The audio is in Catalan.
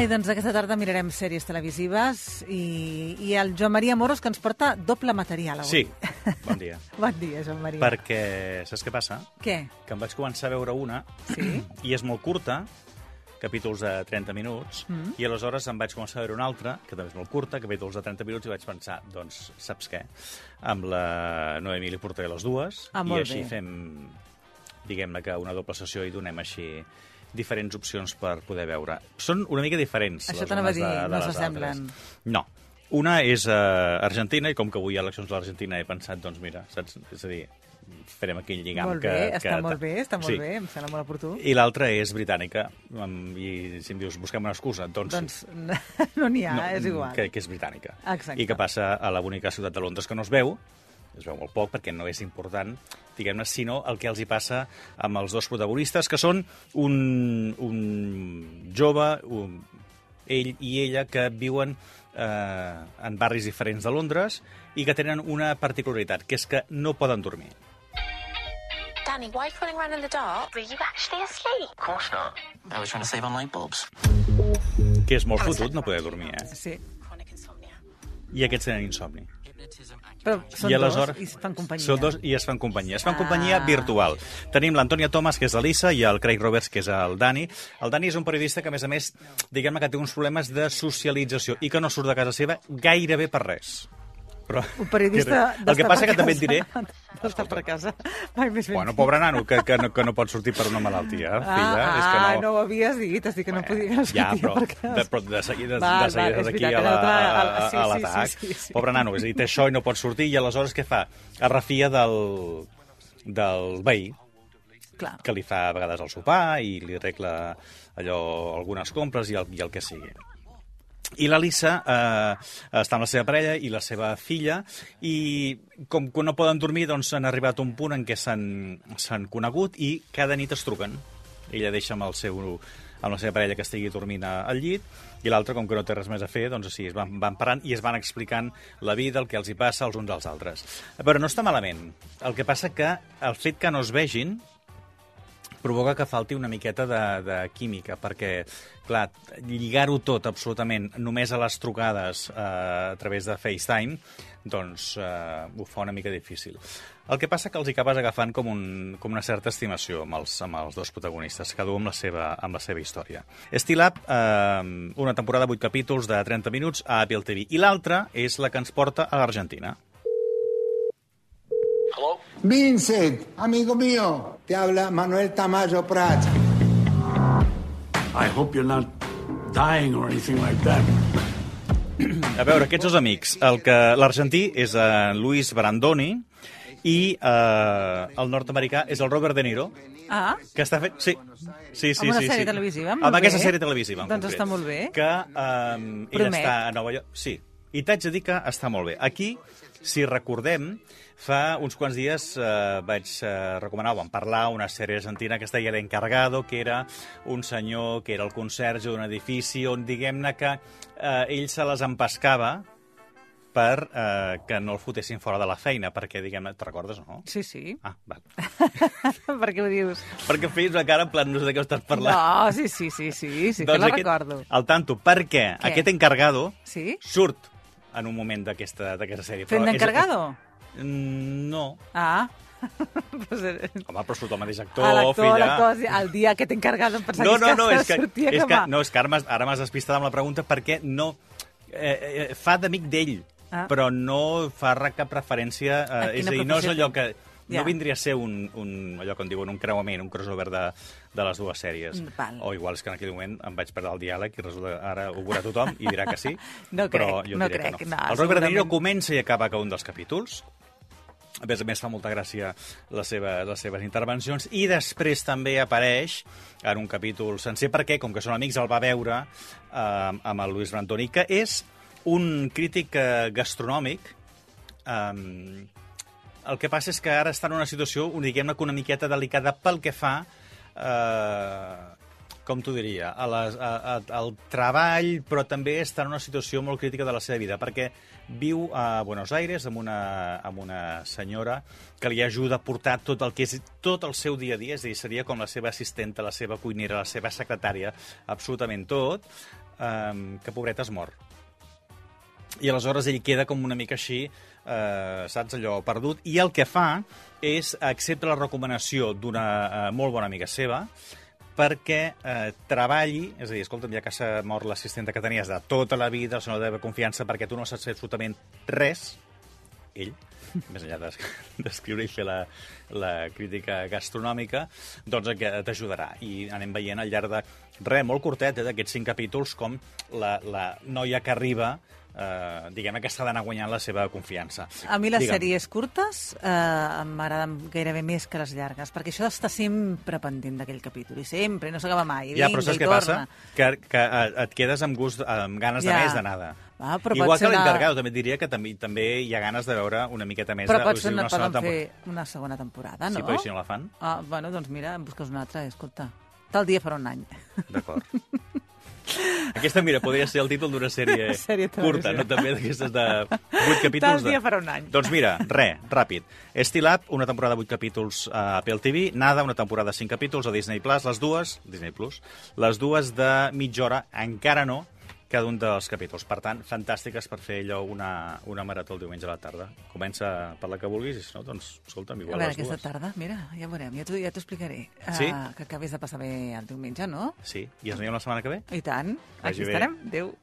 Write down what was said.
Ai, doncs aquesta tarda mirarem sèries televisives i, i el Joan Maria Moros que ens porta doble material avui. Sí, bon dia. bon dia, Joan Maria. Perquè, saps què passa? Què? Que em vaig començar a veure una Sí? i és molt curta, capítols de 30 minuts, Mm. i aleshores em vaig començar a veure una altra, que també és molt curta, capítols de 30 minuts, i vaig pensar, doncs, saps què? Amb la Noemí li portaré les dues, Ah, i així bé. fem, diguem-ne que una doble sessió i donem així diferents opcions per poder veure. Són una mica diferents. Això t'anava a dir, de, de no s'assemblen. No. Una és uh, Argentina, i com que avui hi ha eleccions a l'Argentina he pensat, doncs mira, saps? És a dir, farem aquell lligam molt que... bé, que... està molt bé, està molt sí. bé, em sembla molt oportú. I l'altra és britànica, i si em dius, busquem una excusa, doncs, Doncs no n'hi ha, no, és igual. Que, que és britànica. Exacte. I que passa a la bonica ciutat de Londres que no es veu, es veu molt poc perquè no és important, diguem-ne, sinó el que els hi passa amb els dos protagonistes, que són un, un jove, un, ell i ella, que viuen eh, en barris diferents de Londres i que tenen una particularitat, que és que no poden dormir. Danny, why are you running around in the dark? Were you actually asleep? Of course not. I was trying to save on light bulbs. Que és molt fotut no poder dormir, eh? Sí. I aquests tenen insomni. Però són I dos aleshores, i es fan companyia. Són dos i es fan companyia. Es fan Ah. companyia virtual. Tenim l'Antònia Thomas, que és l'Elisa, i el Craig Roberts, que és el Dani. El Dani és un periodista que, a més a més, diguem-ne que té uns problemes de socialització i que no surt de casa seva gairebé per res. Però, Un periodista El que passa que també et diré... D'estar per casa. Mai més ben Bueno, pobre nano, que, que, no, que no pot sortir per una malaltia, filla. Ah, és que ah, no... no ho havies dit, has dit que no podia sortir ja, però, per de, però de seguida, Val, de seguida d'aquí veritat, a la- l'altre- a- el- a- sí, sí, l'atac. sí, sí, sí. Pobre nano, és a dir, té això i no pot sortir, i aleshores què fa? Es refia del, del veí, Clar. que li fa a vegades el sopar i li arregla allò, algunes compres i el, i el que sigui. I la Lisa eh, està amb la seva parella i la seva filla i com que no poden dormir doncs han arribat a un punt en què s'han conegut i cada nit es truquen. Ella deixa amb, el seu, amb la seva parella que estigui dormint al llit i l'altre, com que no té res més a fer, doncs sí, es van, van parant i es van explicant la vida, el que els hi passa els uns als altres. Però no està malament. El que passa que el fet que no es vegin provoca que falti una miqueta de, de química, perquè, clar, lligar-ho tot absolutament només a les trucades eh, a través de FaceTime, doncs eh, ho fa una mica difícil. El que passa que els hi acabes agafant com, un, com una certa estimació amb els, amb els dos protagonistes, cada un amb la seva, amb la seva història. Steel Up, eh, una temporada de 8 capítols de 30 minuts a Apple TV, i l'altra és la que ens porta a l'Argentina. Vincent, amigo mío, te habla Manuel Tamayo Prats. I hope you're not dying or anything like that. A veure, aquests dos amics, el que l'argentí és en Luis Brandoni i eh, el nord-americà és el Robert De Niro, Ah, que està fet... Sí, sí, sí. Amb una sí, sèrie sí. televisiva? Molt Amb aquesta bé. sèrie televisiva, en Doncs concret. està molt bé. Que eh, ell Promet. està a Nova York... Sí, i t'haig de dir que està molt bé. Aquí, si recordem, fa uns quants dies eh, vaig eh, recomanar, vam parlar, una sèrie argentina que es deia L'Encargado, que era un senyor que era el conserge d'un edifici on, diguem-ne, que eh, ell se les empescava per eh, que no el fotessin fora de la feina, perquè, diguem-ne, te recordes, no? sí, sí. Ah, val. per què ho dius? perquè feies una cara en plan, no sé de què estàs parlant. No, sí, sí, sí, sí, sí que la recordo. Al tanto, perquè Què? aquest encargado Sí? surt en un moment d'aquesta sèrie. Fent és- d'encargado? Mm, No. Ah. pues, eh, Home, però surt el mateix actor, a l'actor, filla... sí, el dia que t'he encargat em pensava No, no, no, és que, sortia és que, no, és que ara m'has ara m'has despistat amb la pregunta perquè no... Eh, eh, fa d'amic d'ell, Ah. però no fa cap referència... A Eh, és quina a dir, no és allò que... Ja. No vindria a ser un, un, allò que en diuen un creuament, un crossover de, de les dues sèries. Mm, val. O igual és que en aquell moment em vaig perdre el diàleg i resulta que ara ho veurà tothom i dirà que sí, No però crec, jo no diré crec, que no, no. el Robert De Niro segurament. comença i acaba cada un dels capítols, a més a més fa molta gràcia les, seva, les seves intervencions i després també apareix en un capítol sencer perquè, com que són amics, el va veure eh, amb el Luis Brantoni, que és un crític eh, gastronòmic eh, el que passa és que ara està en una situació, diguem-ne, que una miqueta delicada pel que fa eh, com t'ho diria, a les, a, a, al treball, però també està en una situació molt crítica de la seva vida, perquè viu a Buenos Aires amb una, amb una senyora que li ajuda a portar tot el que és tot el seu dia a dia, és a dir, seria com la seva assistenta, la seva cuinera, la seva secretària, absolutament tot. eh, que pobret es mor. I aleshores ell queda com una mica així, eh, saps, allò perdut, i el que fa és accepta la recomanació d'una eh, molt bona amiga seva perquè eh, treballi, és a dir, escolta'm, ja que s'ha mort l'assistenta que tenies de tota la vida, la senyor de confiança, perquè tu no saps fer absolutament res, ell, més enllà d'es- d'escriure i fer la, la crítica gastronòmica, doncs t'ajudarà. I anem veient al llarg de, res, molt curtet, eh, d'aquests cinc capítols, com la, la noia que arriba eh, diguem que està d'anar guanyant la seva confiança. A mi les Digue'm. sèries curtes eh, m'agraden gairebé més que les llargues, perquè això d'estar sempre pendent d'aquell capítol, i sempre, no s'acaba mai, Ja, però saps què torna. passa? Que, que eh, et quedes amb gust, amb ganes de Ja. més d'anada. Ah, però Igual que una- l'Intergado, també diria que també, també hi ha ganes de veure una miqueta més Però de, pot ser una, poden temporada. fer una segona temporada, no? Sí, però si no la fan? Ah, bueno, doncs mira, em busques una altra, escolta. Tal dia farà un any. D'acord. Aquesta, mira, podria ser el títol d'una sèrie, Sèrie curta, no? També d'aquestes de 8 capítols. Tal de... dia farà un any. Doncs mira, re, ràpid. Steel Up, una temporada de 8 capítols a Apple TV, Nada, una temporada de 5 capítols a Disney Plus, les dues, Disney Plus, les dues de mitja hora, encara no, cada un dels capítols. Per tant, fantàstiques per fer allò una, una marató el diumenge a la tarda. Comença per la que vulguis i si no, doncs, escolta'm, A igual veure, les aquesta dues. tarda, mira, ja veurem, ja t'ho ja explicaré. Sí? Uh, que acabis de passar bé el diumenge, no? Sí, i ens veiem la setmana que ve? I tant. Vagi Aquí bé. estarem. Adéu.